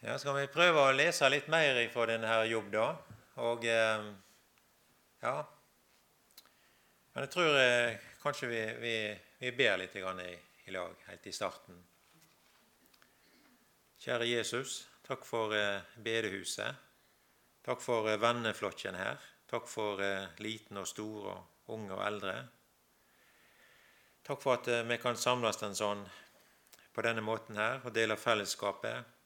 Ja, Skal vi prøve å lese litt mer fra denne jobb, da? Og eh, ja Men jeg tror eh, kanskje vi, vi, vi, ber litt i, i, lag helt i starten. Kjære Jesus, takk for eh, bedehuset. Takk for venneflokken her. Takk for liten og stor og unge og eldre. Takk for at vi kan samles en sånn på denne måten her og dele fellesskapet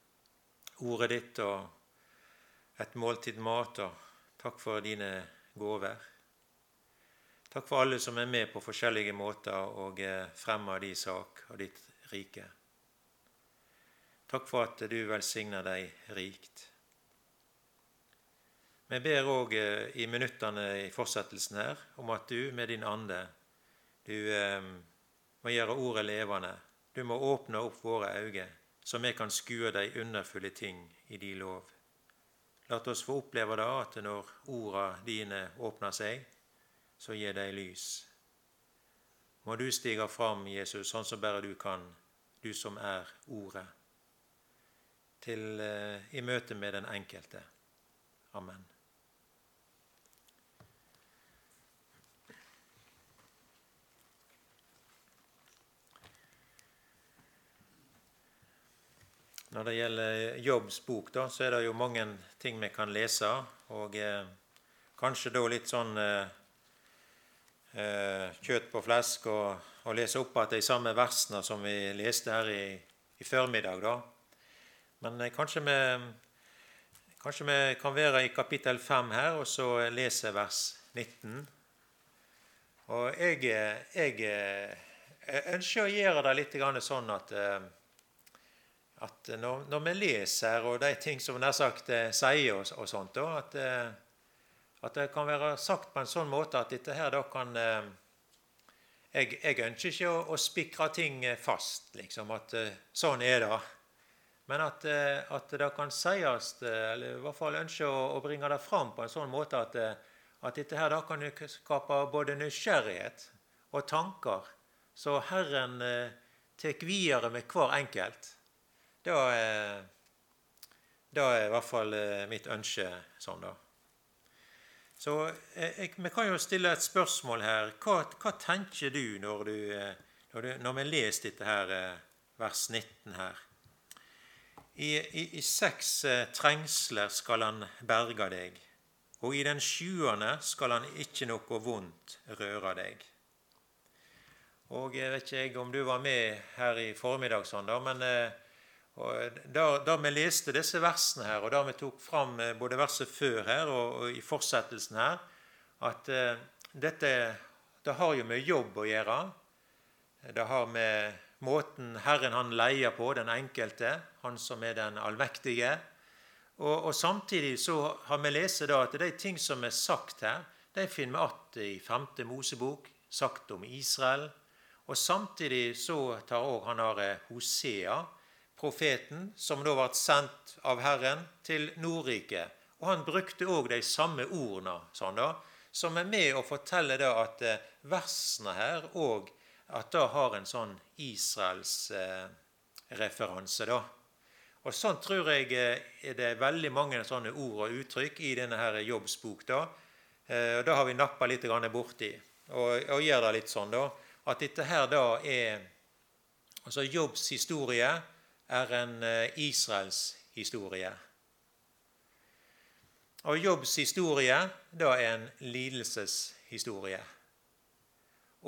ordet ditt og et måltid mat. og Takk for dine gaver. Takk for alle som er med på forskjellige måter og eh, fremmer din sak og ditt rike. Takk for at du velsigner deg rikt. Vi ber òg eh, i minuttene i fortsettelsen her om at du med din ande du eh, må gjøre ordet levende. Du må åpne opp våre øyne så vi kan skue de underfulle ting i de lov. La oss få oppleve det at når orda dine åpner seg, så gir de lys. Må du stige fram, Jesus, sånn som bare du kan, du som er Ordet, til, uh, i møte med den enkelte. Amen. Når det gjelder Jobbs bok, da, så er det jo mange ting vi kan lese. Og eh, kanskje da litt sånn eh, eh kjøtt på flesk og, og lese opp igjen de samme versene som vi leste her i, i formiddag. da. Men eh, kanskje, vi, kanskje vi kan være i kapittel 5 her, og så lese vers 19. Og jeg, eh, jeg, eh, jeg ønsker å gjøre det litt sånn at at når, når, vi leser og de ting som nær sagt eh, sier og, og sånt, da, at, eh, at, det kan være sagt på en sånn måte at dette her da kan eh, jeg, jeg, ønsker ikke å, å spikre ting fast, liksom, at sånn er det. Men at, at, det kan sies, eller i hvert fall ønsker å, å, bringe det fram på en sånn måte at, at dette her da kan skape både nysgjerrighet og tanker, så Herren tar videre med hver enkelt. Da er, er i hvert fall eh, mitt ønske sånn, da. Så eh, Vi kan jo stille et spørsmål her. Hva, hva tenker du når, du eh, når, du når, vi leser dette her, vers 19 her? I, i, i seks trengsler skal han berge deg, og i den sjuende skal han ikke noe vondt røre deg. Og Jeg vet ikke om du var med her i formiddag, sånn da, men og da, da, vi leste disse versene her, og da vi tok fram eh, både verset før her og, og i fortsettelsen her, at uh, dette det har jo med jobb å gjøre. Det har med måten Herren han leier på, den enkelte, han som er den allmektige. Og, og Samtidig så har vi lest da at de ting som er sagt her, de finner vi igjen i 5. Mosebok, sagt om Israel. Og Samtidig så tar òg han eh, Hosea profeten, som da ble sendt av Herren til Nordriket. Og han brukte òg de samme ordene, sånn da, som er med å fortelle da at eh, versene her òg at da har en sånn Israels-referanse. da. Og Sånn tror jeg det er det veldig mange sånne ord og uttrykk i denne her Jobbs bok. Da eh, og da har vi nappa litt borti og, og gjør det litt sånn da, at dette her da er altså Jobbs historie er en eh, Israels historie. Og Jobbs historie da er en lidelseshistorie.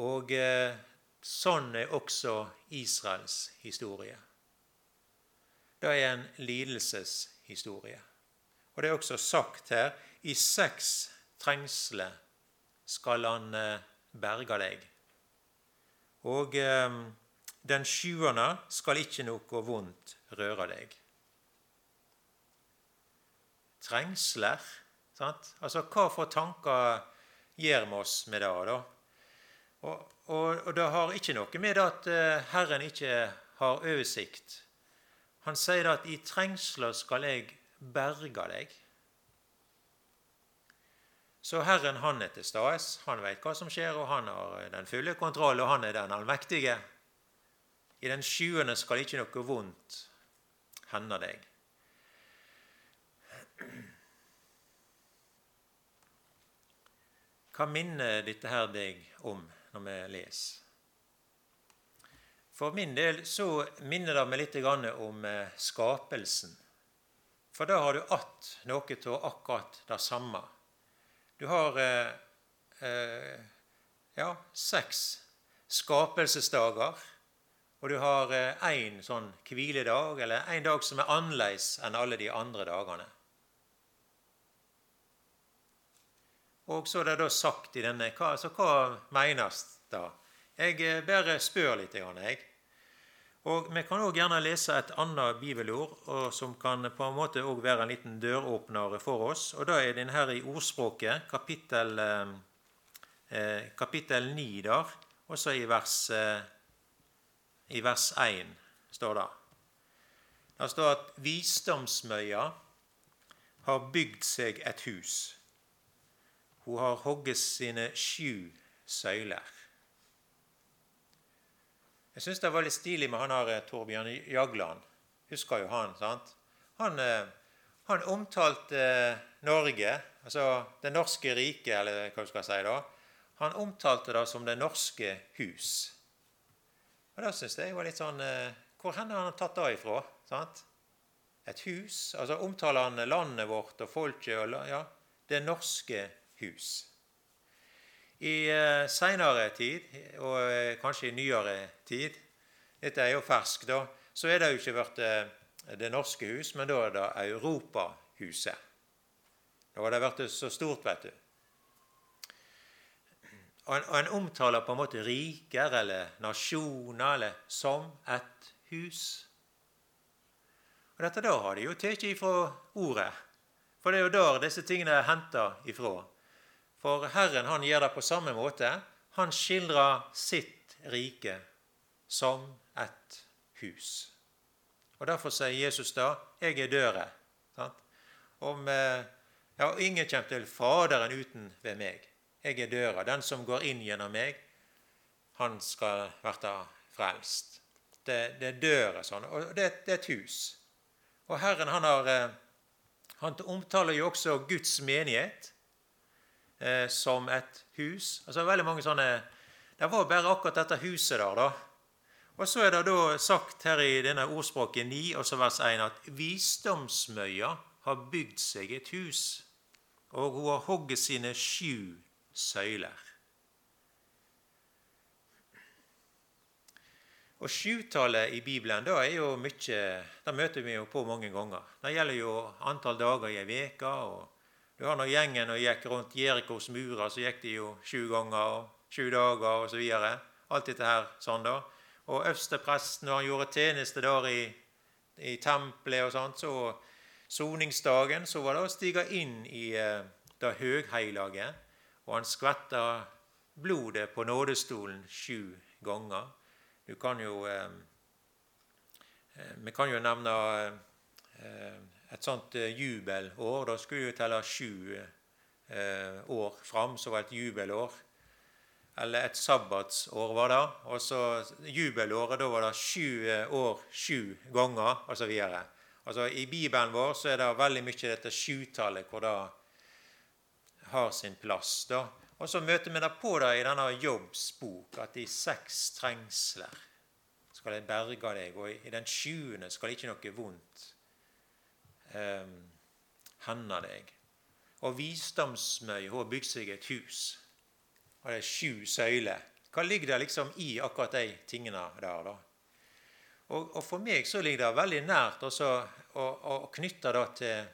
Og eh, sånn er også Israels historie. Det er en lidelseshistorie. Og det er også sagt her i seks trengsler skal han eh, berge deg. Og den sjuende skal ikke noe vondt røre deg. Trengsler sant? Altså, Hva for tanker gjør vi oss med det? da? Og, og, og, det har ikke noe med at uh, Herren ikke har oversikt. Han sier at 'i trengsler skal jeg berge deg'. Så Herren han er til stede. Han vet hva som skjer, og han har den fulle kontroll, og han er den allmektige. I den sjuende skal ikke noe vondt hende deg. Hva minner dette her deg om når vi leser? For min del så minner det meg litt om eh, skapelsen. For da har du att noe av akkurat det samme. Du har eh, eh, ja, seks skapelsesdager. Og du har én sånn hviledag, eller en dag som er annerledes enn alle de andre dagene. Og så er det da sagt i denne hva, Så hva menes da? Jeg eh, bare spør litt. Jeg. Og Vi kan òg gjerne lese et annet bibelord som kan på en måte også være en liten døråpner for oss. og Da er den her i Ordspråket, kapittel, eh, eh kapittel 9 der, også i vers, eh, i vers 1 står det. Det står at visdomsmøya har bygd seg et hus. Hun har hogget sine sju søyler. Jeg syns det var litt stilig med han her eh, Torbjørn Jagland. Husker jo han, sant? Han, eh, han omtalte eh, Norge, altså det norske riket, eller hva du skal si da. Han omtalte det som Det norske hus. Og da syns jeg var litt sånn Hvor hen har han tatt det ifra? sant? Et hus? Altså Omtaler han landet vårt og folket og ja, Det norske hus. I eh, seinere tid, og eh, kanskje i nyere tid, dette er jo ferskt, da, så er det jo ikke blitt eh, Det norske hus, men da er det Europahuset. Da har det blitt så stort, vet du. Og en, omtaler på en måte riker eller nasjoner eller som et hus. Og dette da har de jo tatt ifra ordet. For det er jo der disse tingene er henta ifra. For Herren han gjør det på samme måte. Han skildrer sitt rike som et hus. Og Derfor sier Jesus da 'Jeg er døra'. Eh, ja, ingen kommer til Faderen uten ved meg. Jeg er døra. Den som går inn gjennom meg, han skal bli frelst. Det, det er døra sånn, og det, det, er et hus. Og Herren han, har, eh, han omtaler jo også Guds menighet eh, som et hus. Altså veldig mange sånne, Det var bare akkurat dette huset der, da. Og så er det da sagt her i denne ordspråket 9, også vers 1, at visdomsmøya har bygd seg et hus, og hun har hogget sine sju søyler. Og Sjutallet i Bibelen da er jo mye, det møter vi jo på mange ganger. Det gjelder jo antall dager i ei uke du har når gjengen og gikk rundt Jerikos murer, så gikk de jo sju ganger og sju dager osv. Alt dette her sånn, da. Og øverstepresten, når han gjorde tjeneste der i, i tempelet og sånt, så soningsdagen, så var det å stige inn i eh, det høgheilage, og han skvetta blodet på nådestolen sju ganger. Du kan jo eh, eh Vi kan jo nevne eh, et sånt jubelår. Da skulle du telle sju år fram, det et jubelår. Eller et sabbatsår var det. Og så jubelåret, da var det sju år sju ganger, osv. Altså, I Bibelen vår så er det veldig mye dette sjutallet hvor det har sin plass. da. Og så møter vi det på det i denne Jobbs bok, at i seks trengsler skal jeg berge deg, og i den sjuende skal ikke noe vondt eh, hende deg. Og visdomsmøy har bygd seg et hus. Og det er sju søyler. Hva ligger det liksom i akkurat de tingene der? da? Og, og for meg så ligger det veldig nært også å, å knytte det til,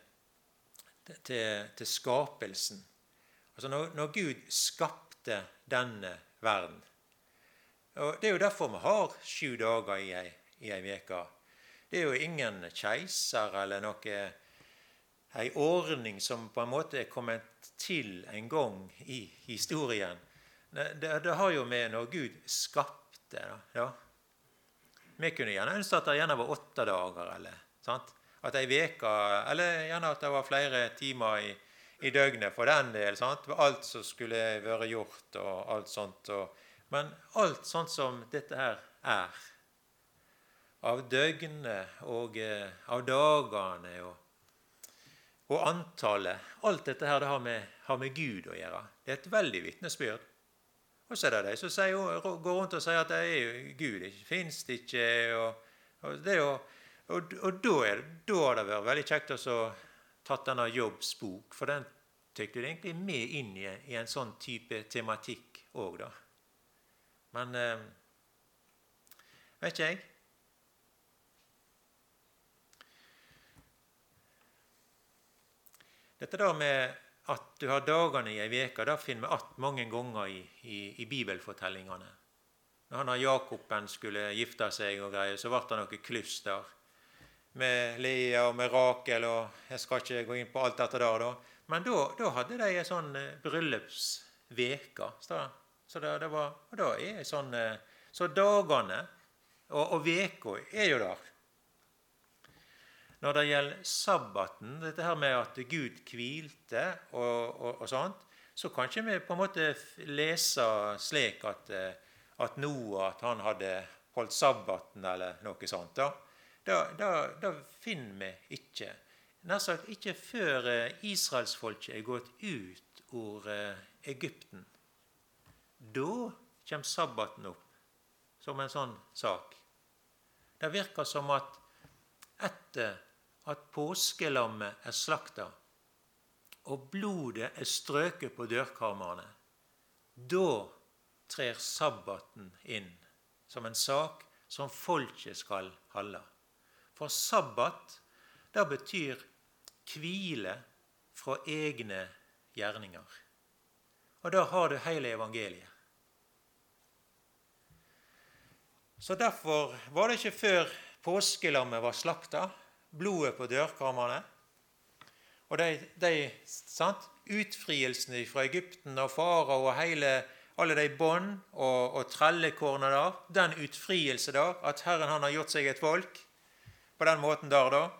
til, til, skapelsen. Altså når, når, Gud skapte denne verden og Det er jo derfor vi har sju dager i ei, i. Det er jo ingen keiser eller noe ei ordning som på en måte er kommet til en gang i historien. Det, det har jo med når Gud skapte ja. Vi kunne gjerne ønske at det gjerne var åtte dager, eller sant? at ei veke, eller gjerne at det var flere timer i, i døgnet for den del. Sant? Alt som skulle vært gjort, og alt sånt. Og, men alt sånt som dette her er, av døgnet og eh, av dagene og, og antallet. Alt dette her det har, med, har med Gud å gjøre. Det er et veldig vitnesbyrd. Og så er det de som går rundt og sier at det er Gud ikke fins det ikke. Og, og, det, og, og, og da, er, da har det vært veldig kjekt å tatt denne Jobbs bok, for den tok du egentlig med inn i, i en sånn type tematikk òg, da. Men eh, vet ikke jeg. Dette da med at du har dagene i ei uke, det finner vi att mange ganger i, i, i bibelfortellingene. Når han Jakoben skulle gifte seg, og greier, så ble det noe kluss der. Med Lia og med Rakel og Jeg skal ikke gå inn på alt dette der, da. Men da, da hadde de ei sånn eh, bryllupsveke. Så det, det var, og da er sånn, eh, så dagene og, og veka er jo der. Når det gjelder sabbaten, dette her med at Gud hvilte og, og, og sånt, så kan ikke vi på en måte lese slik at, eh, at Noah at han hadde holdt sabbaten eller noe sånt. da. Det, finner vi ikke. Nær sagt ikke før eh, israelsfolket er gått ut ur eh, Egypten. Da kommer sabbaten opp som en sånn sak. Det virker som at etter at påskelammet er slakta, og blodet er strøket på dørkarmene, da trer sabbaten inn som en sak som folket skal holde. For sabbat, det betyr hvile fra egne gjerninger. Og da har du hele evangeliet. Så Derfor var det ikke før påskelammet var slakta, blodet på dørkarmene. Og de, de sant? Utfrielsen fra Egypten og farao og hele, alle de bånd og, og trellekårene der, den utfrielse der, at Herren han har gjort seg et folk på den måten der, da,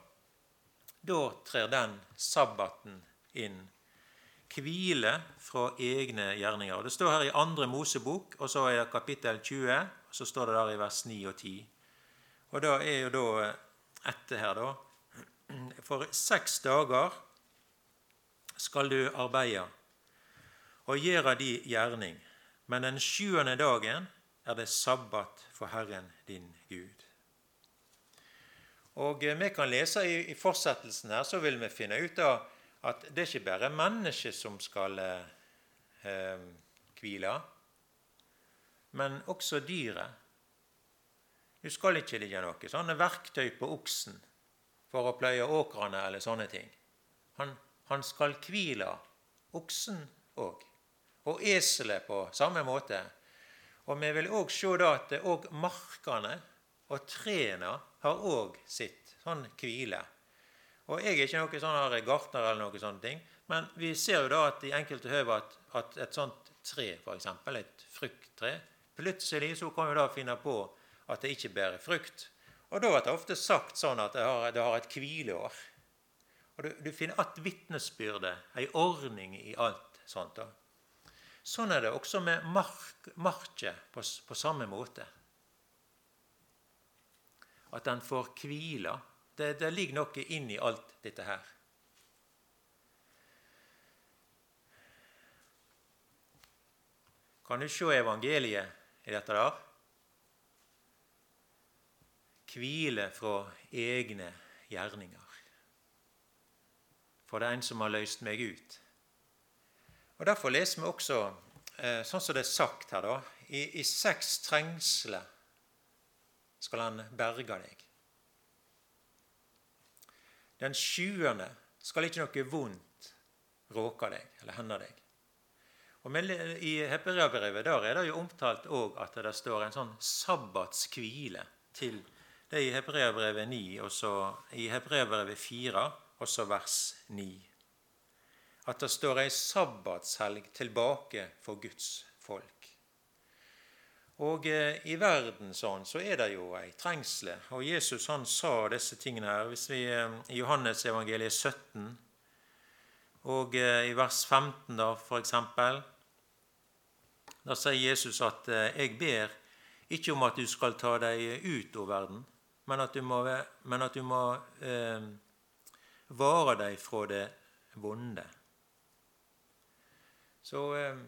da trer den sabbaten inn. Hvile fra egne gjerninger. Det står her i andre Mosebok, og så er det kapittel 20, og så står det der i vers 9 og 10. Og da er jo da etter her, da. For seks dager skal du arbeide og gjøre de gjerning, men den sjuende dagen er det sabbat for Herren din Gud. Og Vi kan lese i, i fortsettelsen her, så vil vi finne ut av at det er ikke bare mennesket som skal eh, hvile, men også dyret. Du skal ikke ligge noe sånne verktøy på oksen for å pløye åkrene eller sånne ting. Han, han skal hvile oksen òg. Og eselet på samme måte. Og vi vil òg se da at òg markene og trærne har òg sitt sånn hvile. Og Jeg er ikke noen sånn gartner, eller noen sånne ting, men vi ser jo da at i enkelte høve at, at et sånt tre, f.eks. et frukttre, plutselig så kan vi da finne på at det ikke bærer frukt. Og Da er det ofte sagt sånn at det har, det har et hvileår. Og Du, du finner att vitnesbyrdet, ei ordning i alt sånt. da. Sånn er det også med mark, market på, på, samme måte. At den får hvile. Det, det ligger noe inni alt dette her. Kan du se evangeliet i dette der? hvile fra egne gjerninger. For det er en som har løst meg ut. Og Derfor leser vi også, eh, sånn som det er sagt her, da, i, i seks trengsler skal han berge deg. Den sjuende skal ikke noe vondt råke deg eller hende deg. Og I Hebreabrevet er det jo omtalt òg at det står en sånn sabbatskvile til det er i Hebreabrevet 9, og så i Hebreabrevet 4, også vers 9. At det står ei sabbatshelg tilbake for Guds folk. Og eh, i verden sånn, så er det jo ei trengsle. Og Jesus han sa disse tingene her. Hvis vi eh, I Johannes evangeliet 17 og eh, i vers 15, da, for eksempel, da sier Jesus at 'jeg ber ikke om at du skal ta deg ut av verden, men at du må, at du må eh, vare deg fra det vonde. Så eh,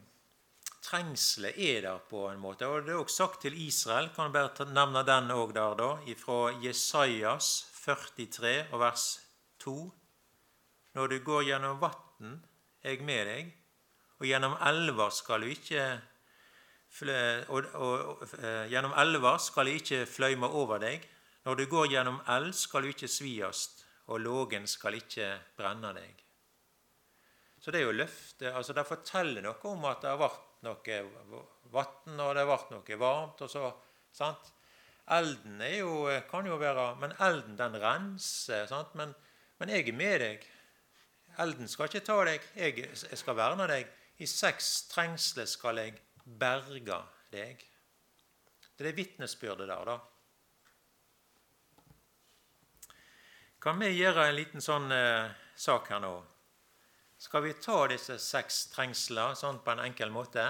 trengselet er der på en måte. Og det er også sagt til Israel, kan du bare nevne den òg der, da, fra Jesajas 43 og vers 2. Når du går gjennom vatn, er jeg med deg, og gjennom elver skal du ikke og, og, og, eh, gjennom elver skal jeg ikke fløyme over deg. Når du går gjennom eld, skal du ikke sviast, og lågen skal ikke brenne deg. Så det er jo løftet. altså Det forteller noe om at det har vært noe vann, og det ble noe varmt. og så, sant? Elden er jo, kan jo være Men elden, den renser. sant? Men, men jeg er med deg. Elden skal ikke ta deg. Jeg, jeg skal verne deg. I seks trengsler skal jeg berge deg. Det er det vitnesbyrdet der, da. Kan vi gjøre en liten sånn eh, sak her nå? Skal vi ta disse seks trengslene sånn på en enkel måte?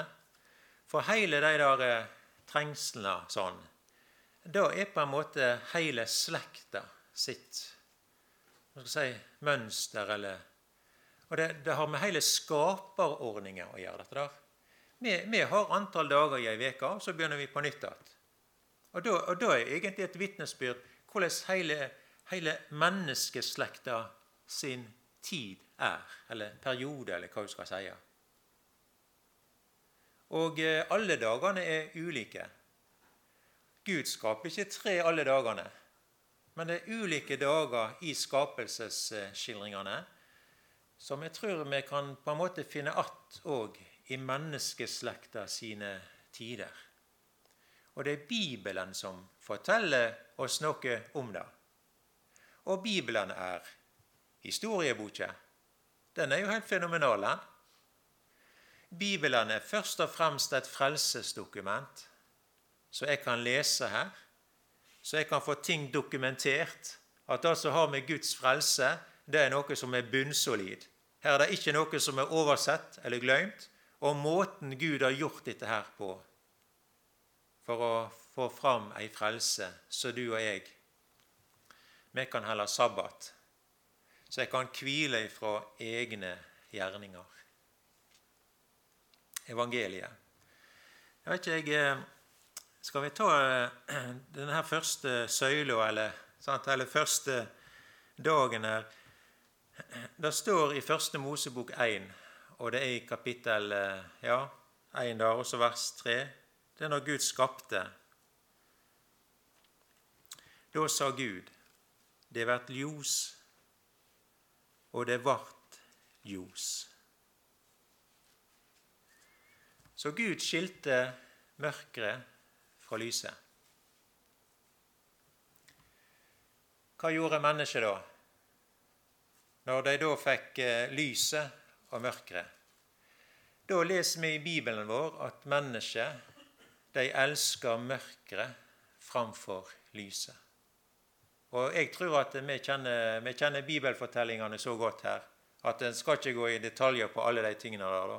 For hele de der eh, trengslene sånn, da er på en måte hele slekta sitt skal si, mønster eller Og det, det har med hele skaperordninga å gjøre, dette der. Vi, vi, har antall dager i ei uke, så begynner vi på nytt igjen. Og da er egentlig et vitnesbyrd hvordan hele, hele menneskeslekta sin tid er, eller periode, eller hva du skal si. Og eh, alle dagene er ulike. Gud skaper ikke tre alle dagene, men det er ulike dager i skapelsesskildringene som jeg tror vi kan på en måte finne att òg i menneskeslekta sine tider. Og det er Bibelen som forteller oss noe om det. Og Bibelen er historieboka. Den er jo helt fenomenal. den. Bibelen er først og fremst et frelsesdokument, så jeg kan lese her. Så jeg kan få ting dokumentert. At det som har med Guds frelse, det er noe som er bunnsolid. Her er det ikke noe som er oversett eller glemt og måten Gud har gjort dette her på for å få fram ei frelse, så du og jeg vi kan heller sabbat, så jeg kan hvile ifra egne gjerninger. Evangeliet. Jeg vet ikke, jeg eh, Skal vi ta eh, denne første søyla, eller, eller første dagen her Det står i Første Mosebok 1 og det er i kapittel eh, ja, 1 der, også vers 3. Det er når Gud skapte. Da sa Gud, det blir ljos, og det vart ljos. Så Gud skilte mørket fra lyset. Hva gjorde mennesket da? Når de da fikk eh, lyset og mørket. Da leser vi i Bibelen vår at mennesket de elsker mørket framfor lyset. Og Jeg tror at vi kjenner, vi kjenner bibelfortellingene så godt her at en skal ikke gå i detaljer på alle de tingene der. da.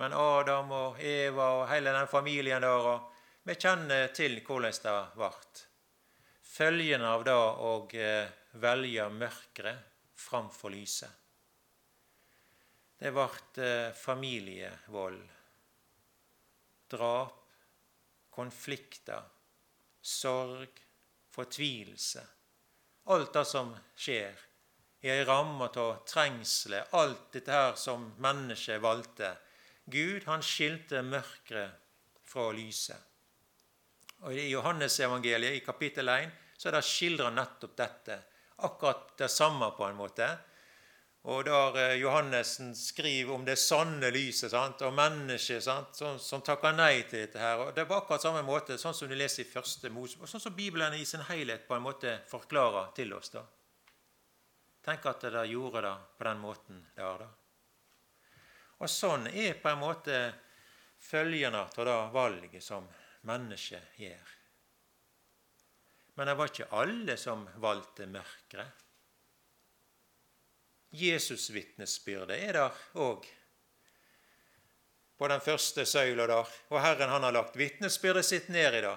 Men Adam og Eva og hele den familien der og Vi kjenner til hvordan det ble. Følgene av det å eh, velge mørket framfor lyset det ble eh, familievold, drap, konflikter, sorg, fortvilelse. Alt det som skjer i ei ramme av trengsler, alt dette her som mennesket valgte. Gud han skilte mørket fra lyset. Og I Johannesevangeliet i kapittel 1 så er det skildra nettopp dette. Akkurat det samme, på en måte. Og der eh, Johannessen skriver om det sanne lyset sant? og mennesket? Som, som, takker nei til dette. her. Og Det var akkurat samme måte, sånn som du leser i første Mosebok, sånn som Bibelen i sin helhet på en måte forklarer til oss. da. Tenk at det gjorde det på den måten det er. da. Og sånn er på en måte følgene av det valget som mennesket gjør. Men det var ikke alle som valgte mørket. Jesusvitnesbyrdet er der òg. På den første søyla der. Og Herren han har lagt vitnesbyrdet sitt ned i det.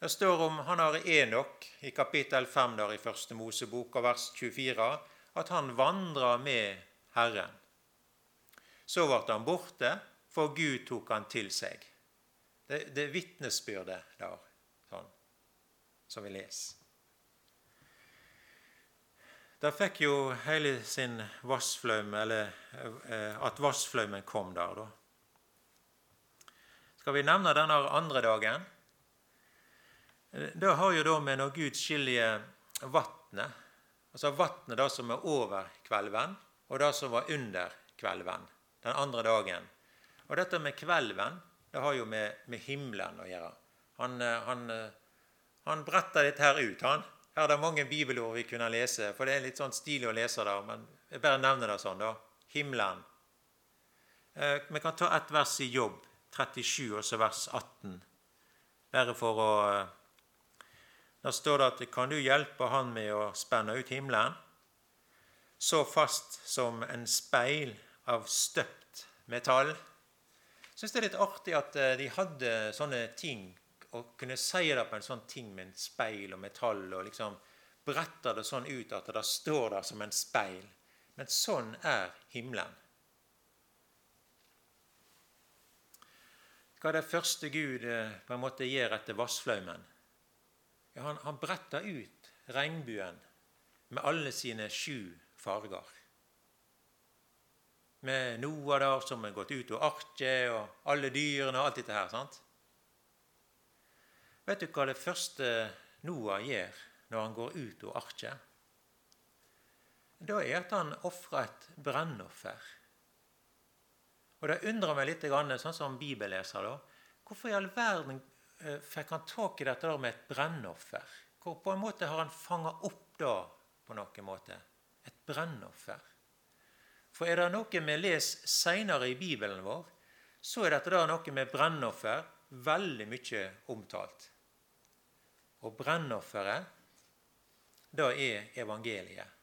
Det står om han har Enok i kapittel 5 der i Første Mosebok og vers 24 at han vandra med Herren. Så ble han borte, for Gud tok han til seg. Det, er vitnesbyrdet der, sånn, som vi leser. Da fikk jo hele sin vassflaum, eller eh, at vassflaumen kom der, da. Skal vi nevne denne andre dagen? Det har jo da med når Gud skiljer vatnet, altså vatnet da som er over kvelven, og det som var under kvelven, den andre dagen. Og dette med kvelven, det har jo med, med himmelen å gjøre. Han, eh, han, eh, han bretter dette her ut, han. Her er det mange bibelord vi kunne lese, for det er litt sånn stilig å lese det. Men jeg bare nevner det sånn, da. Himmelen. Eh, vi kan ta ett vers i Jobb 37, og så vers 18. Bare for å eh, der står det at 'Kan du hjelpe han med å spenne ut himmelen?' Så fast som en speil av støpt metall. Jeg syns det er litt artig at eh, de hadde sånne ting, og kunne si det på en sånn ting med en speil og metall, og liksom bretter det sånn ut at det står der som en speil. Men sånn er himmelen. Hva er det første Gud eh, på en måte gjør etter vassflaumen? Ja, han, han bretter ut regnbuen med alle sine sju farger. Med Noah der som er gått ut og arket, og alle dyrene og alt dette her. sant? Vet du hva det første Noah gjør når han går ut av arket? Da er at han ofrer et brennoffer. Og Det undrer meg litt, sånn som bibelleser, da. Hvorfor i all verden Eh, fikk han tak i dette med et brennoffer. Hvor på en måte har han fanga opp da på noen måte et brennoffer. For er det noe vi leser seinere i Bibelen vår, så er dette da noe med brennoffer veldig mye omtalt. Og brennofferet, da er evangeliet.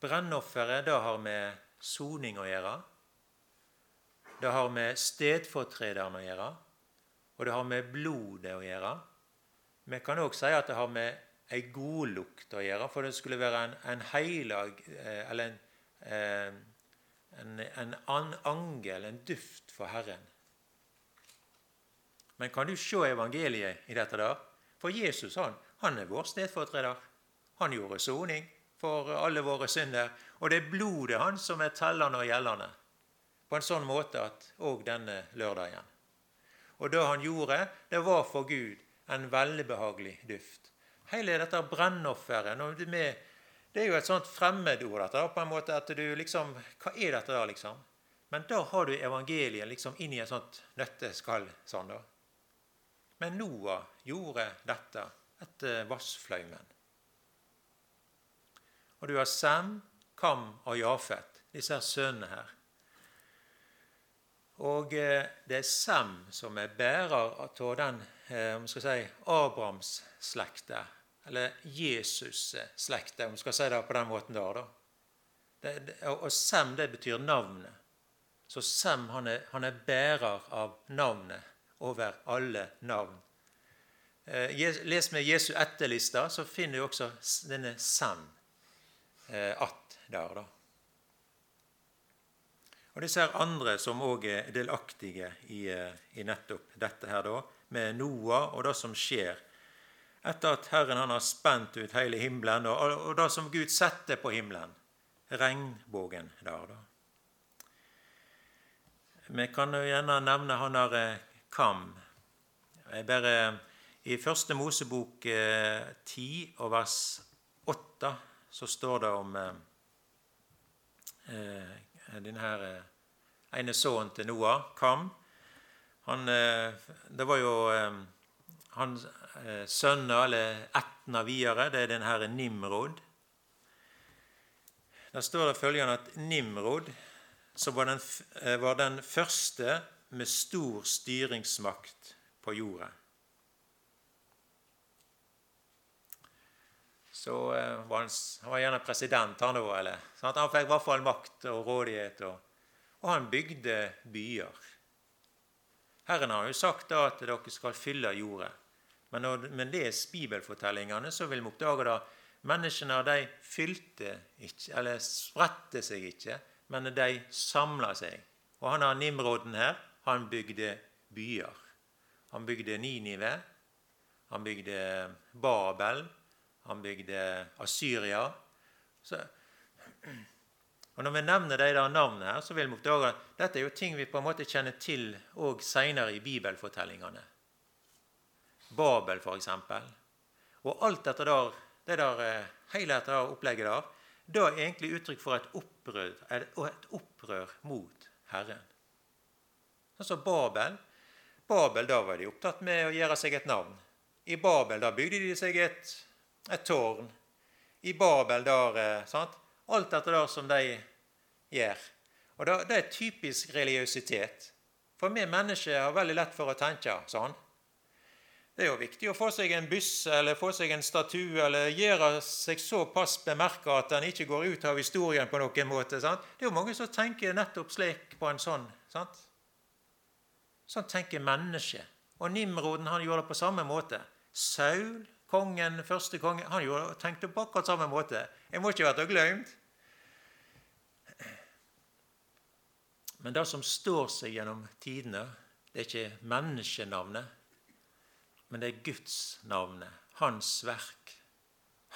Brennofferet, da har med soning å gjøre. Det har med stedfortrederen å gjøre og det har med blodet å gjøre. Vi kan òg si at det har med ei godlukt å gjøre, for det skulle være en, en heilag eh, Eller en, eh, en, en angel, en duft for Herren. Men kan du se evangeliet i dette? da? For Jesus han, han er vår stedfortreder. Han gjorde soning for alle våre synder. Og det er blodet hans som er tellende og gjeldende. På en sånn måte at òg denne lørdagen. Og det han gjorde, det var for Gud en velbehagelig duft. Hele dette brennofferet Det er jo et sånt fremmedord dette, på en måte at du liksom Hva er dette da, liksom? Men da har du evangeliet liksom inn i et sånt nøtteskall. sånn da. Men Noah gjorde dette etter vassfløymen. Og du har Sem, Kam og Jafet, disse sønnene her. Og eh, det er Sem som er bærer av den eh, om skal si, Abrahams-slekta, eller Jesus-slekta, om vi skal si det på den måten der. da. Det, og Sem det betyr navnet. Så Sem han er, han er bærer av navnet over alle navn. Eh, les med Jesu etterlista, så finner du også denne Sem eh, att der. da. Og disse her andre som òg er delaktige i, eh, i, nettopp dette her, da, med Noah og det som skjer etter at Herren han har spent ut hele himmelen, og, og det som Gud setter på himmelen. regnbågen der, da. Vi kan jo gjerne nevne han der Kam. Jeg bare, I første Mosebok 10 eh, og vers 8 så står det om eh, denne her eh, ene sønnen til Noah, Kam. Han, eh, det var jo eh, hans sønner, eller ættene videre, det er den her Nimrod. Der står det følgende at Nimrod som var den, var den første med stor styringsmakt på jorda. så uh, var han, han, var gjerne president, han òg. Sånn han fikk i hvert fall makt og rådighet. Og, og han bygde byer. Herren har jo sagt da at dere skal fylle jorda. Men når men les bibelfortellingene, så vil vi oppdage at menneskene de fylte ikke, eller spredte seg ikke, men de samla seg. Og han har Nimroden her. Han bygde byer. Han bygde Ninive. Han bygde Babel. Han bygde Asyria. Så, og Når vi nevner de der navnene, her, så vil vi oppdage at dette er jo ting vi på en måte kjenner til òg seinere i bibelfortellingene. Babel, f.eks. Og alt dette der, det der, eh, hele dette der opplegget der, det er egentlig uttrykk for et opprør, et opprør mot Herren. Sånn som Babel. Babel, Da var de opptatt med å gjøre seg et navn. I Babel da bygde de seg et, et tårn. I Babel der eh? Alt dette der som de gjør. Og da, Det er typisk religiøsitet. For vi mennesker har veldig lett for å tenke sånn. Det er jo viktig å få seg en buss eller få seg en statue eller gjøre seg såpass bemerka at den ikke går ut av historien på noen måte. Sant? Det er jo mange som tenker nettopp slik på en sånn. Sant? Sånn tenker mennesket. Og Nimroden han gjorde det på samme måte. Saul, kongen, første konge, han gjorde, tenkte på akkurat samme måte. Jeg må ikke bli glemt. Men det som står seg gjennom tidene, det er ikke menneskenavnet men det er Guds navnet, hans verk,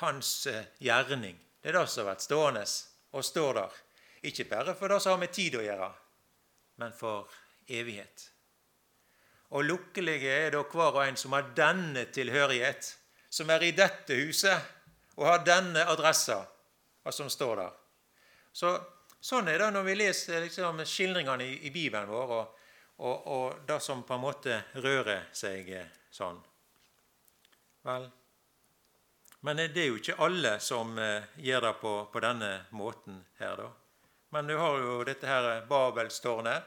hans eh, gjerning. Det er det som har vært stående og står der. Ikke bare for det som har med tid å gjøre, men for evighet. Og lukkelige er da hver og en som har denne tilhørighet, som er i dette huset og har denne adressa, som står der. Så, sånn er det når vi leser liksom, skildringene i, i, Bibelen vår, og, og, og det som på en måte rører seg eh, sånn. Vel, men det er jo ikke alle som eh, gjør det på, på, denne måten her, da. Men du har jo dette her Babelstårnet,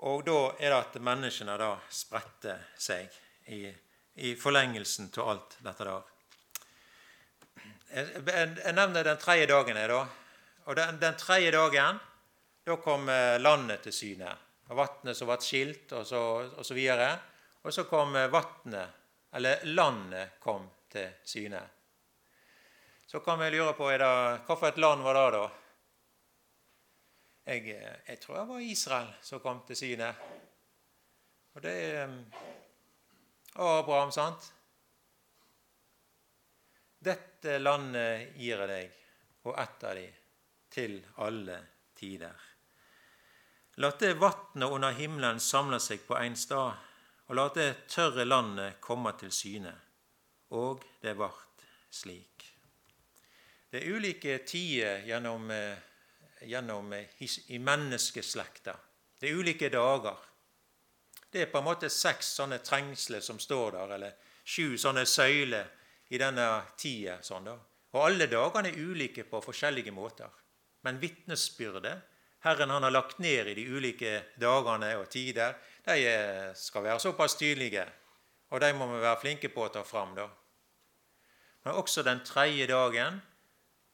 og da er det at menneskene da spretter seg i, i forlengelsen av alt dette der. Jeg, nevner den tredje dagen. da. Og den, den tredje dagen da kom eh, landet til syne. Og Vannet som ble skilt, og så, og så videre. Og så kom vannet, eller landet, kom til syne. Så kan vi lure på er det, hva for et land var det, da? Jeg, eh, jeg, tror det var Israel som kom til syne. Og det er um, Abraham, sant? Dette landet gir jeg deg, og ett av de, til alle tider. La det vatnet under himmelen samle seg på én stad og la det tørre landet komme til syne. Og det vart slik. Det er ulike tider gjennom, eh, gjennom eh, i menneskeslekta. Det er ulike dager. Det er på en måte seks sånne trengsler som står der, eller sju sånne søyler i denne tida. Sånn og alle dagene er ulike på forskjellige måter. Men vitnesbyrdet Herren han har lagt ned i de ulike dagene og tider, de skal være såpass tydelige, og de må vi være flinke på å ta fram. da. Men også den tredje dagen,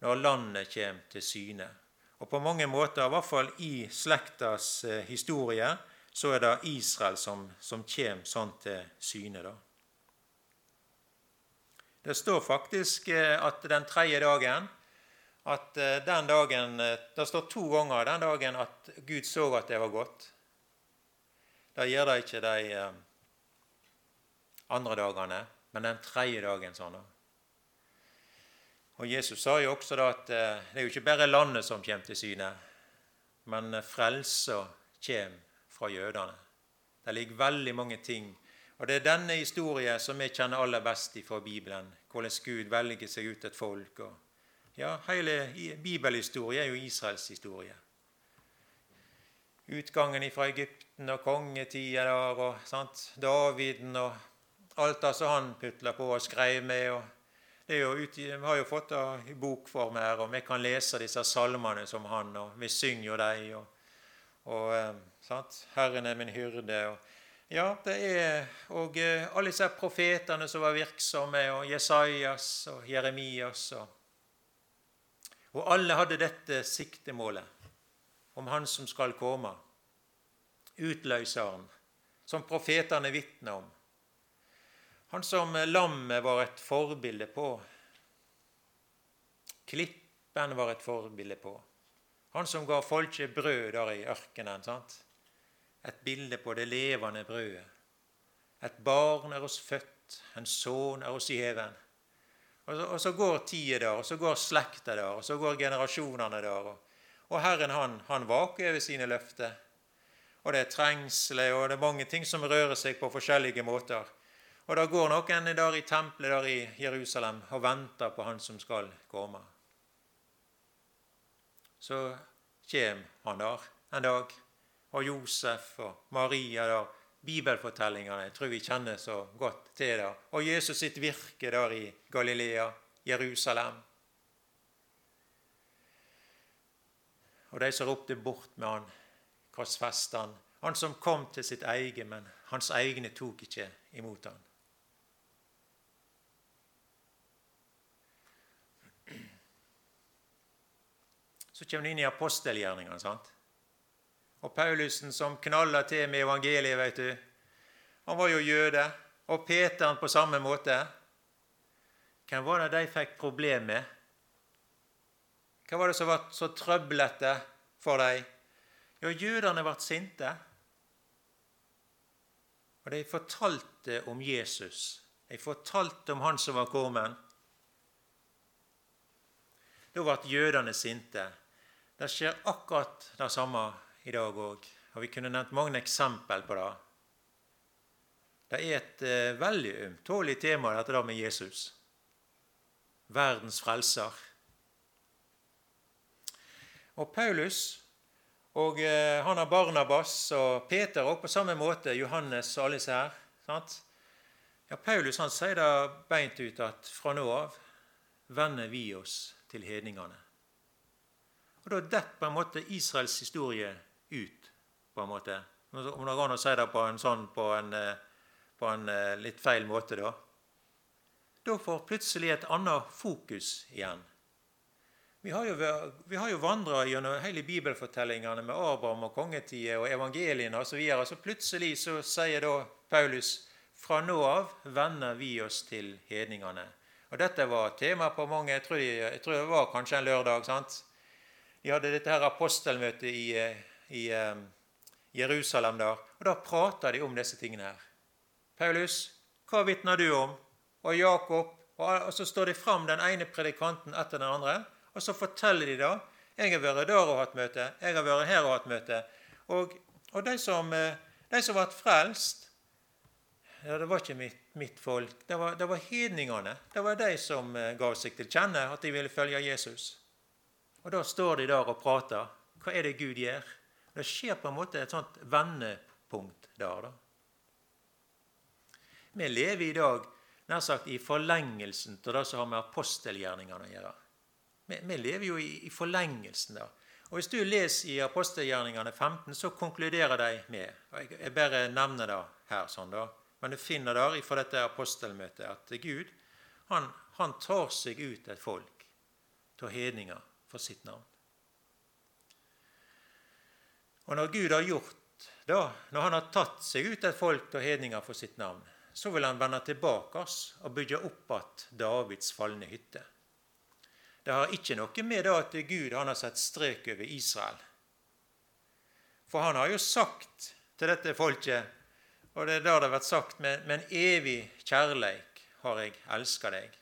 når landet kommer til syne. Og på mange måter, i hvert fall i slektas eh, historie, så er det Israel som, som kommer sånn til syne. da. Det står faktisk eh, at den tredje dagen at eh, den dagen, Det står to ganger den dagen at Gud så at det var godt. Det gjør det ikke de andre dagene, men den tredje dagen. sånn Og Jesus sa jo også da at eh, det er jo ikke bare landet som kommer til syne, men frelsa kommer fra jødene. Det ligger veldig mange ting. Og det er denne historien som vi kjenner aller best fra Bibelen. Hvordan Gud velger seg ut et folk. Ja, Hele bibelhistorien er jo Israels historie utgangen fra Egypten og kongetida der og sant? Daviden og alt det som han putla på og skrev med. og jo Vi har jo fått det i bokform her, og vi kan lese disse salmene som han, og vi synger jo dem. Og, og eh, 'Herren er min hyrde'. og ja, det er og eh, alle disse profetene som var virksomme, og Jesajas og Jeremias. Og, og alle hadde dette siktemålet om Han som skal komme. Utløseren, som profetene vitner om. Han som lammet var et forbilde på. Klippen var et forbilde på. Han som ga folket brød der i ørkenen. sant? Et bilde på det levende brødet. Et barn er oss født, en sønn er oss gjeven. Og, og så, går tida der, og så går slekta der, og så går generasjonene der. Og, og Herren han, han vaker over sine løfter. Og det er trengsler, og det er mange ting som rører seg på forskjellige måter. Og det går noen der i tempelet der i Jerusalem og venter på han som skal komme. Så kjem han der en dag, og Josef og Maria der. Bibelfortellingene jeg tror vi kjenner så godt til der. Og Jesus sitt virke der i Galilea, Jerusalem. Og de som ropte bort med han, korsfesteren. Han som kom til sitt eget, men hans egne tok ikke imot han. Så kommer du inn i apostelgjerningene. sant? Og Paulusen som knalla til med evangeliet, vet du. Han var jo jøde. Og Peteren på samme måte. Hvem var det de fikk problem med? Hva var det som var så trøblete for dem? Jo, jødene ble sinte. Og de fortalte om Jesus. De fortalte om han som var kommet. Da ble jødene sinte. Det skjer akkurat det samme i dag òg. Og vi kunne nevnt mange eksempel på det. Det er et uh, veldig ømtålig tema, dette der med Jesus. Verdens frelser. Og Paulus og uh, han har Barnabas og Peter og på samme måte Johannes og alle disse her. Sant? Ja, Paulus han sier da beint ut at fra nå av vender vi oss til hedningene. Og Da detter på en måte Israels historie ut. på en måte. Om det går an å si det på en, sånn, på en, eh, på en eh, litt feil måte, da. Da får plutselig et annet fokus igjen. Vi har jo, vi jo vandra gjennom hele bibelfortellingene med Abraham og kongetida og evangeliene osv. Så, videre. så plutselig så sier da Paulus fra nå av vender vi oss til hedningene. Og Dette var tema på mange Jeg tror, jeg tror det var kanskje en lørdag. sant? De hadde dette her apostelmøtet i, eh, i um, Jerusalem der, og da prata de om disse tingene her. Paulus, hva vitner du om? Og Jakob. Og, så står de fram den ene predikanten etter den andre, og så forteller de da. Jeg har vært der og hatt møte. Jeg har vært her og hatt møte. Og, og de, som, eh, de som ble frelst ja, Det var ikke mitt, mitt folk. Det var, det var hedningene. Det var de som ga seg til kjenne at de ville følge Jesus. Og da står de der og prater. Hva er det Gud gjør? Det skjer på en måte et sånt vendepunkt der. da. Vi lever i dag nær sagt i forlengelsen av det som har med apostelgjerningene å gjøre. Vi, vi lever jo i, i, forlengelsen der. Og Hvis du leser i apostelgjerningene 15, så konkluderer de med og Jeg, jeg bare nevner det her, sånn da, men du finner der fra dette apostelmøtet at Gud han, han tar seg ut et folk av hedninger for sitt navn. Og når Gud har gjort da, når han har tatt seg ut et folk og hedninger for sitt navn, så vil han vende tilbake oss og bygge opp igjen Davids falne hytte. Det har ikke noe med at Gud han har satt strek over Israel. For han har jo sagt til dette folket, og det er der det har vært sagt, med en evig kjærleik har jeg elska deg.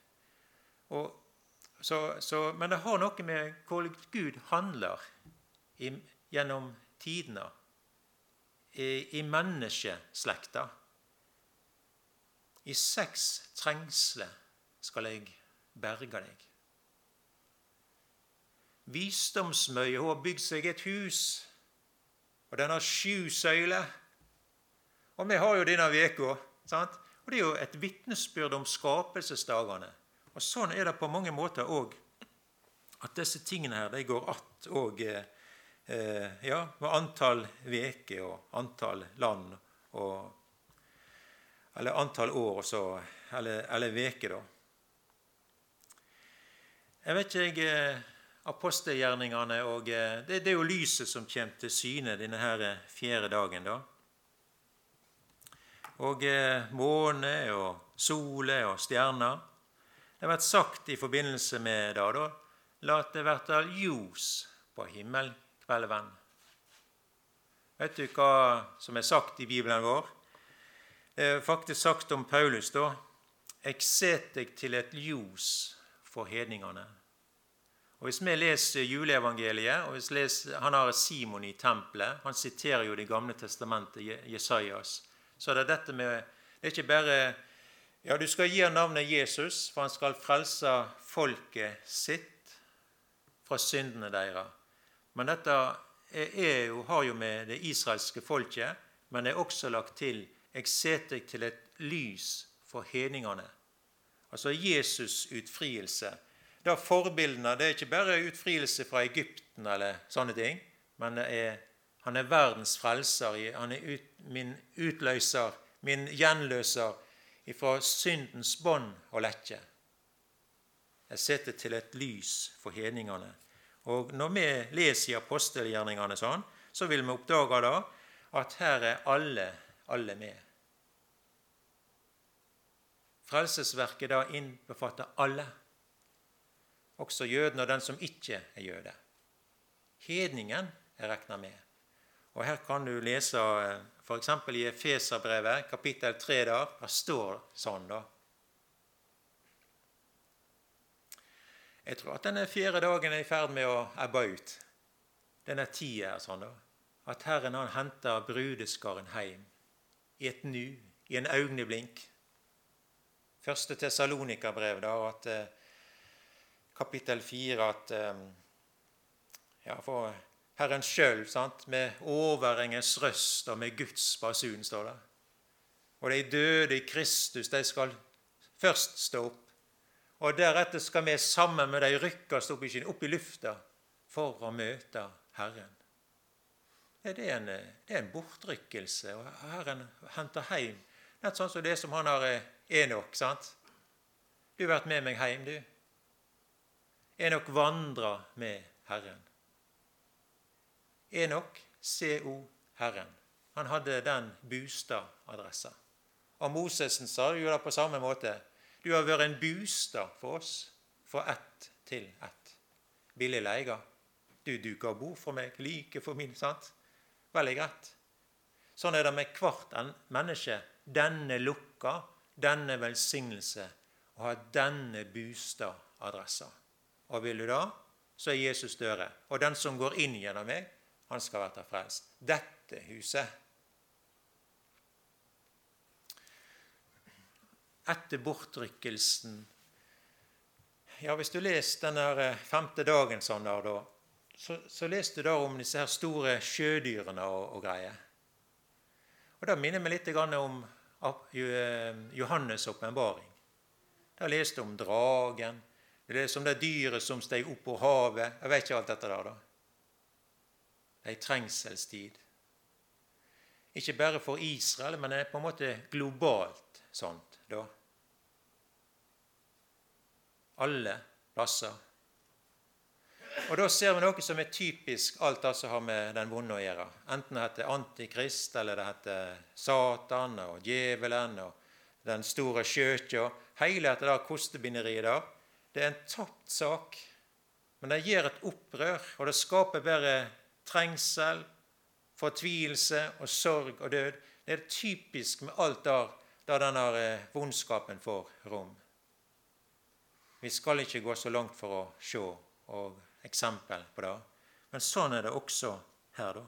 Og så, så, men det har noe med hvordan Gud handler i, gjennom tidene, i, i menneskeslekta. I seks trengsler skal jeg berge deg. Visdomsmøye hun har bygd seg et hus, og den har sju søyler. Og vi har jo denne uka. Og det er jo et vitnesbyrd om skapelsesdagene. Og Sånn er det på mange måter òg. At disse tingene her, de går att òg eh, ja, med antall uker og antall land og Eller antall år og så Eller uker, da. Jeg vet ikke, jeg eh, Apostelgjerningene og eh, det, det, er jo lyset som kommer til syne denne her eh, fjerde dagen, da. Og måne og sole og stjerner. Det har vært sagt i forbindelse med det da, La det verte ljos på himmel, kvelden. Vet du hva som er sagt i Bibelen vår? Det er faktisk sagt om Paulus, da. Jeg set deg til et ljos for hedningene. Og Hvis vi leser juleevangeliet, og hvis vi leser, han har Simon i tempelet Han siterer jo Det gamle testamentet, Jesajas. Så er dette med Det er ikke bare Ja, du skal gi ham navnet Jesus, for han skal frelse folket sitt fra syndene deres. Men dette jo, har jo med det israelske folket, men det er også lagt til Jeg setter deg til et lys for hedningene. Altså Jesus' utfrielse da forbildene det er ikke bare utfrielse fra Egypten eller sånne ting, men er, han er verdens frelser. Han er ut, min utløser, min gjenløser ifra syndens bånd og lekke. Jeg setter til et lys for hedningene. Og når vi leser i apostelgjerningene sånn, så vil vi oppdage da at her er alle, alle med. Frelsesverket da innbefatter alle også jøden og den som ikke er jøde. Hedningen er regna med. Og Her kan du lese eh, f.eks. i Efeserbrevet, kapittel 3, der. Der står sånn, da. Jeg tror at denne fjerde dagen er i ferd med å ebbe ut. Denne tida er sånn, da. At Herren han henter brudeskaren hjem i et nu, i en øyeblink. Første Tessalonika-brev, da, at eh, kapittel 4 at ehm, ja, for Herren sjøl, med overengens røst og med Guds basun, står det. Og de døde i Kristus, de skal først stå opp. Og deretter skal vi sammen med de rykkes opp i, opp i lufta for å møte Herren. Det er en, det er en bortrykkelse. og Herren henter hjem. Nett sånn som det som han har eh, Enok. sant? Du har vært med meg hjem, du Enok vandra med Herren. Enok, CO Herren. Han hadde den bostadadressa. Og Mosesen sa jo det på samme måte. Du har vært en bostad for oss, fra ett til ett. Billig leie. Du duker bord for meg, like for min, sant? Veldig greit. Sånn er det med hvert menneske. Denne lukka, denne velsignelse, å ha denne bostadadressa. Og vil du da, så er Jesus døre. Og den som går inn gjennom meg, han skal være frelst. Dette huset Etter bortrykkelsen Ja, hvis du leser den eh, femte dagen sånn der, da, så, så leser du da om disse her store sjødyrene og, og greier. Og Det minner meg litt om eh, Johannes' åpenbaring. Der leste om dragen, det er som det dyret som steg opp på havet. Jeg vet ikke alt dette der, da. Ei trengselstid. Ikke bare for Israel, men det er på en måte globalt sånt, da. Alle plasser. Og Da ser vi noe som er typisk alt det som har med den vonde å gjøre. Enten det heter Antikrist, eller det heter Satan og djevelen og den store skjøtja. Hele dette kostebinderiet der det er en tapt sak, men det gir et opprør, og det skaper bare trengsel, fortvilelse og sorg og død. Det er typisk med alt der, der denne eh, vondskapen får rom. Vi skal ikke gå så langt for å se og eksempel på det, men sånn er det også her, da.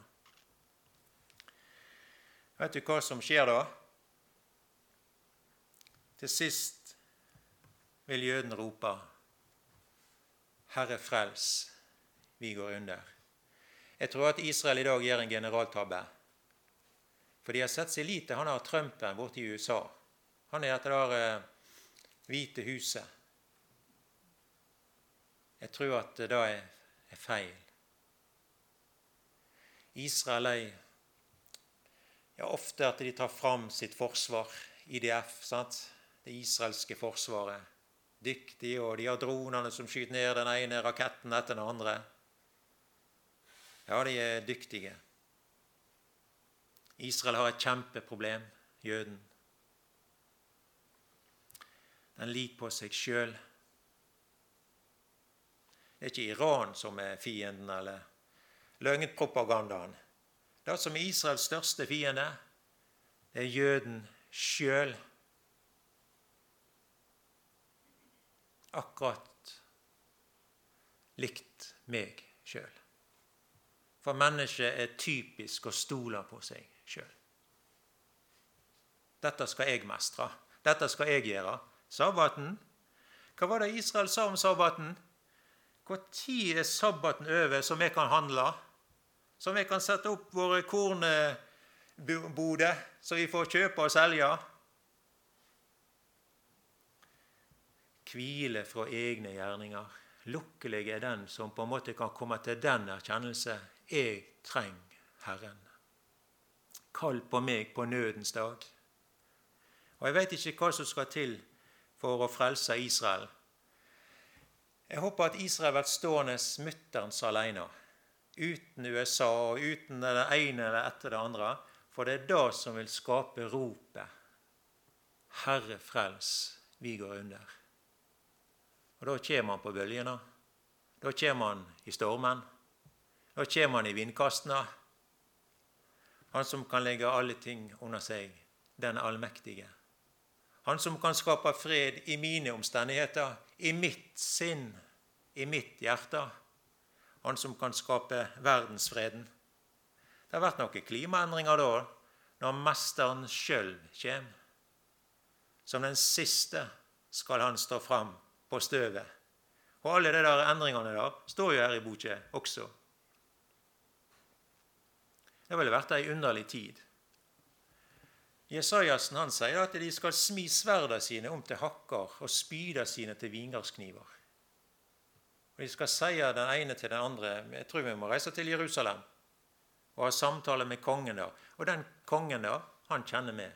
Vet du hva som skjer da? Til sist vil jøden rope Herre, frels, vi går under. Jeg tror at Israel i dag gjør en generaltabbe. For de har sett seg lite han har Trumpen borte i USA. Han er dette der eh, Hvite huset. Jeg tror at det da er, er feil. Israel er ja, ofte at de tar fram sitt forsvar, IDF, sant? det israelske forsvaret dyktige, og de har dronene som skyter ned den ene raketten etter den andre. Ja, de er dyktige. Israel har et kjempeproblem, jøden. Den liker på seg sjøl. Det er ikke Iran som er fienden, eller løgnpropagandaen. Det som er Israels største fiende, det er jøden sjøl. Akkurat likt meg sjøl. For mennesket er typisk å stole på seg sjøl. Dette skal jeg mestre. Dette skal jeg gjøre. Sabbaten. Hva var det Israel sa om sabbaten? Når er sabbaten over, som vi kan handle? Som vi kan sette opp våre kornboder, så vi får kjøpe og selge? Hvile fra egne gjerninger. Lukkelig er den som på en måte kan komme til den erkjennelse. Jeg trenger Herren. Kall på meg på nødens dag. Og Jeg vet ikke hva som skal til for å frelse Israel. Jeg håper at Israel blir stående mutterns alene, uten USA og uten det ene eller etter det andre. For det er det som vil skape ropet 'Herre, frels, vi går under'. Og Da kommer han på bølgene. Da kommer han i stormen. Da kommer han i vindkastene. Han som kan legge alle ting under seg, den allmektige. Han som kan skape fred i mine omstendigheter, i mitt sinn, i mitt hjerte. Han som kan skape verdensfreden. Det har vært noen klimaendringer da, når Mesteren sjøl kommer. Som den siste skal han stå fram på støvet. Og alle de der endringene der står jo her i boka også. Det ville vært ei underlig tid. Jesajasen han sier at de skal smi sverda sine om til hakker og spyda sine til vingardskniver. Og De skal si den ene til den andre Jeg tror vi må reise til Jerusalem og ha samtale med kongen der. Og den kongen der, han kjenner vi.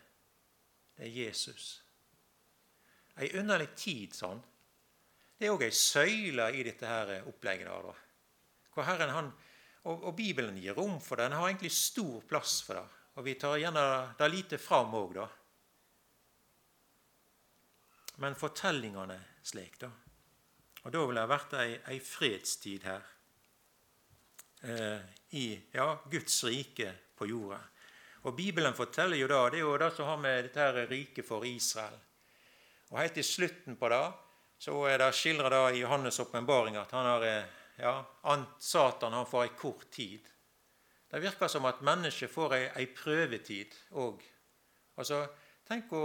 Det er Jesus. Ei underlig tid sånn. Det er òg ei søyle i dette her opplegget. der, Hvor Herren, han, og, og Bibelen gir rom for det. Den har egentlig stor plass for det. Og vi tar gjerne det lite fram òg, da. Men fortellingene slik, da. Og da vil det vært ei, ei fredstid her. Eh, I ja, Guds rike på jorda. Og Bibelen forteller jo da, det er jo det som har med dette her riket for Israel. Og Helt til slutten på det så er det skildra i Johannes' åpenbaring at han har, eh, ja, Satan han får ei kort tid. Det virker som at mennesket får ei, ei prøvetid òg. Altså, tenk å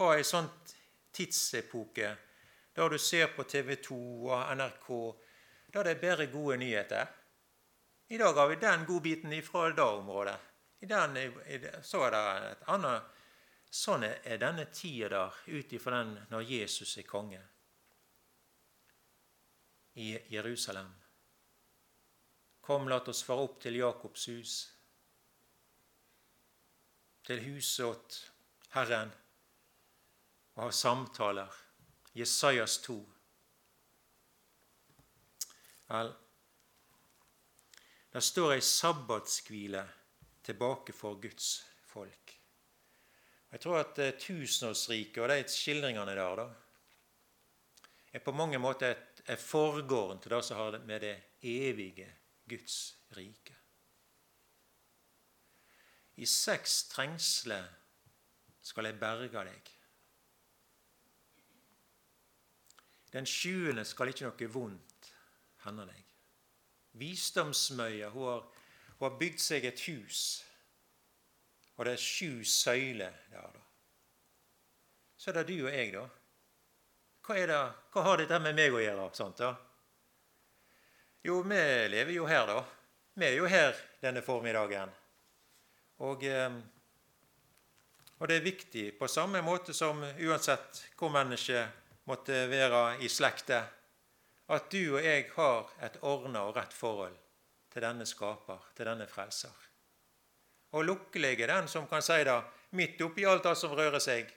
ha ei sånn tidsepoke der du ser på TV 2 og NRK der det er bare gode nyheter. I dag har vi den godbiten ifra det området. I den, i, så er det et annet Sånn er denne tida der, ut ifra den når Jesus er konge i Jerusalem. Kom, la oss fare opp til Jakobs hus, til huset åt Herren, og ha samtaler. Jesajas 2. Vel, der står ei sabbatskvile tilbake for Guds folk. Jeg tror at eh, tusenårsriket og de skildringene der da, er på mange måter et, et forgården til det som har med det evige Guds rike. I seks trengsler skal jeg berge deg. Den sjuende skal ikke noe vondt hende deg. Visdomsmøya hun har, hun har bygd seg et hus, og det er sju søyler der. da. Så er det du og jeg, da. Hva, det, hva har dette med meg å gjøre? Sant, da? Jo, vi lever jo her, da. Vi er jo her denne formiddagen. Og, eh, og det er viktig, på samme måte som uansett hvor mennesket måtte være i slekta, at du og jeg har et ordna og rett forhold til denne skaper, til denne frelser. Og lukkelig er den som kan si det midt oppi alt det som rører seg,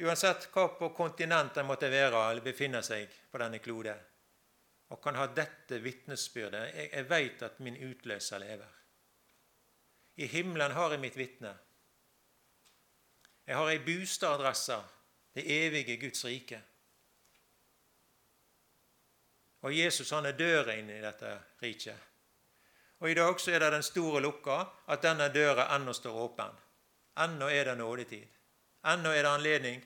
uansett hva på kontinent en måtte være eller befinne seg på denne klode og kan ha dette vitnesbyrdet. Jeg, jeg veit at min utløser lever. I himmelen har jeg mitt vitne. Jeg har ei bostadadresse, det evige Guds rike. Og Jesus han er døra inn i dette riket. Og i dag så er det den store lukka at denne døra ennå står åpen. Ennå er det nådetid. Ennå er det anledning.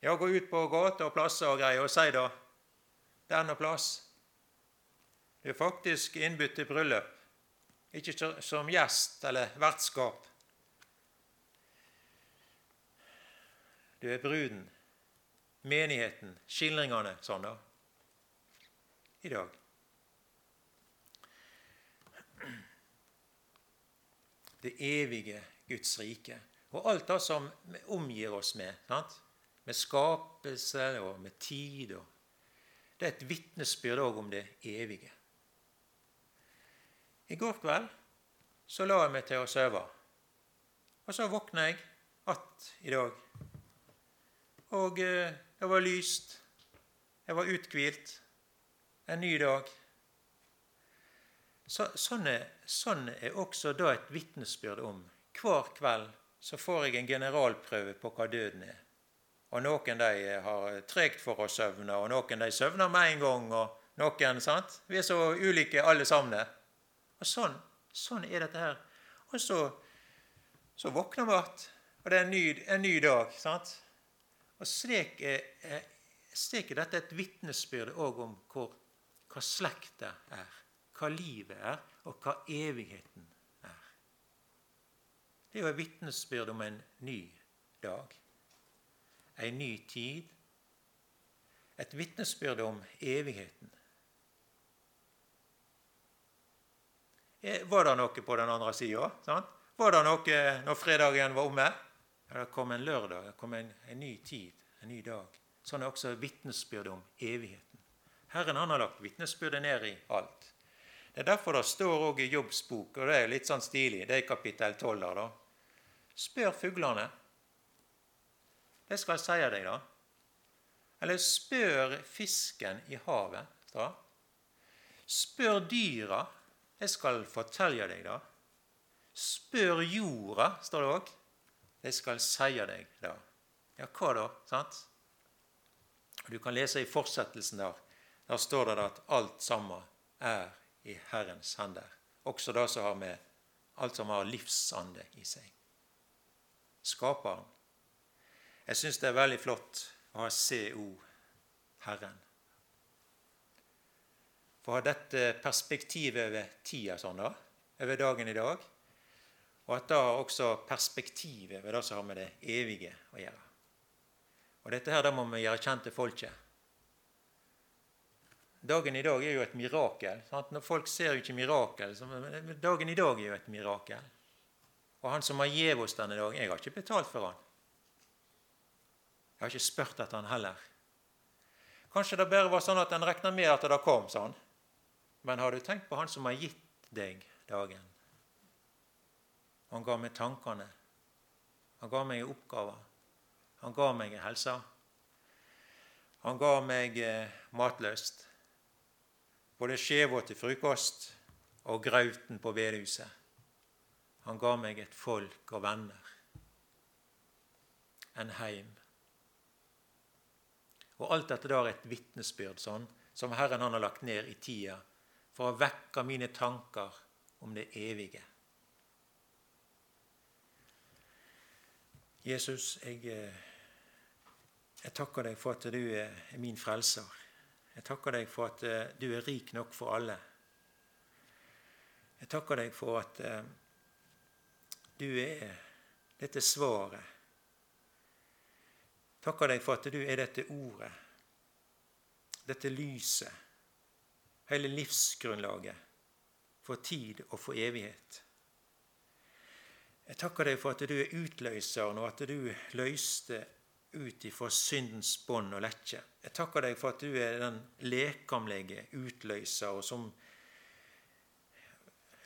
Ja, gå ut på gater og plasser og greier og si da det er noe plass. Du er faktisk innbudt til bryllup, ikke som gjest eller vertskap. Du er bruden, menigheten, skildringene sånn, da. I dag. Det evige Guds rike. Og alt det som omgir oss med. Sant? Med skapelse og med tid. Og det er et vitnesbyrd òg om det evige. I går kveld så la jeg meg til å sove. Og så våkna jeg att i dag. Og eh, det var lyst. Jeg var uthvilt. En ny dag. Så, sånn, er, sånn, er, også da et vitnesbyrd om. Hver kveld så får jeg en generalprøve på hva døden er. Og noen de har tregt for å søvne, og noen de søvner med en gang. og noen, sant? Vi er så ulike alle sammen. Og Sånn, sånn er dette her. Og så, så våkner vi igjen, og det er en ny, en ny dag. sant? Og slik er, slik er dette et vitnesbyrd òg om hvor, hva slekta er hva livet er, og hva evigheten er. Det er jo et vitnesbyrd om en ny dag, en ny tid. Et vitnesbyrd om evigheten. Eh, var det noe på den andre sida? Var det noe når fredagen var omme? Ja, det kom en lørdag, det kom en, en ny tid, en ny dag. Sånn er også vitnesbyrdet om evigheten. Herren han har lagt vitnesbyrdet ned i alt. Det er derfor det står òg i Jobbs bok, og det er litt sånn stilig, det er kapittel 12 da. Spør fuglene. Det skal jeg si deg, da. Eller spør fisken i havet. da. Spør dyra. Jeg skal fortelle deg, da. Spør jorda, står det òg. Jeg skal si deg, da. Ja, hva da? sant? Du kan lese i fortsettelsen der. Der står det at alt sammen er i Herrens hender. Også det som har med alt som har livsande i seg. Skaperen. Jeg syns det er veldig flott å ha CO, Herren. For å ha dette perspektivet over tida sånn da, over dagen i dag, og at det også perspektivet over det som har med det evige å gjøre. Og Dette her, det må vi gjøre kjent til folket. Dagen i dag er jo et mirakel. Sant? Når Folk ser jo ikke mirakel. Så dagen i dag er jo et mirakel. Og han som har gitt oss denne dagen Jeg har ikke betalt for han. Jeg har ikke spurt etter han heller. Kanskje det bare var sånn at en regna med at det kom sånn. Men har du tenkt på han som har gitt deg dagen? Han ga meg tankene. Han ga meg oppgaver. Han ga meg helsa. Han ga meg eh, matlyst både skjeva til frokost og grauten på bedehuset. Han ga meg et folk og venner, en heim. Og alt dette der er et vitnesbyrd sånn, som Herren han har lagt ned i tida for å vekke mine tanker om det evige. Jesus, jeg, eh, jeg takker deg for at du er min frelser. Jeg takker deg for at uh, du er rik nok for alle. Jeg takker deg for at uh, du er dette svaret. Takker deg for at du er dette ordet, dette lyset, hele livsgrunnlaget for tid og for evighet. Jeg takker deg for at du er utløseren, og at du løste ut ifra syndens bånd og lekke. Jeg takker deg for at du er den lekamlige utløser, og som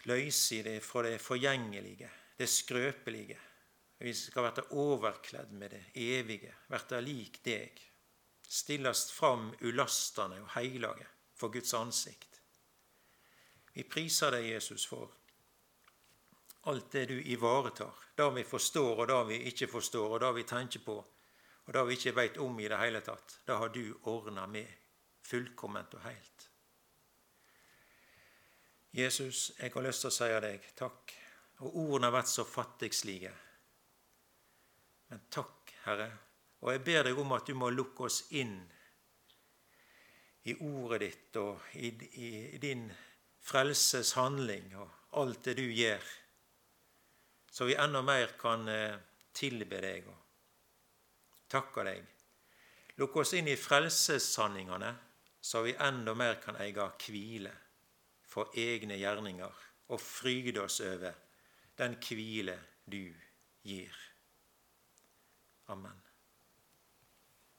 løser det fra det forgjengelige, det skrøpelige. Vi skal være overkledd med det evige, Være lik deg. Stillast fram ulastende og heilage for Guds ansikt. Vi priser deg, Jesus, for alt det du ivaretar. Det vi forstår, og det vi ikke forstår, og det vi tenker på og det vi ikke veit om i det hele tatt, det har du ordna med fullkomment og heilt. Jesus, jeg har lyst til å si deg takk. Og ordene har vært så fattigslige. Men takk, Herre. Og jeg ber deg om at du må lukke oss inn i ordet ditt og i, i, i din frelses handling og alt det du gjør, så vi enda mer kan eh, tilbe deg og takke deg. Lukk oss inn i frelsessanningene, så vi enda mer kan eie hvile for egne gjerninger og fryde oss over den hvile du gir. Amen.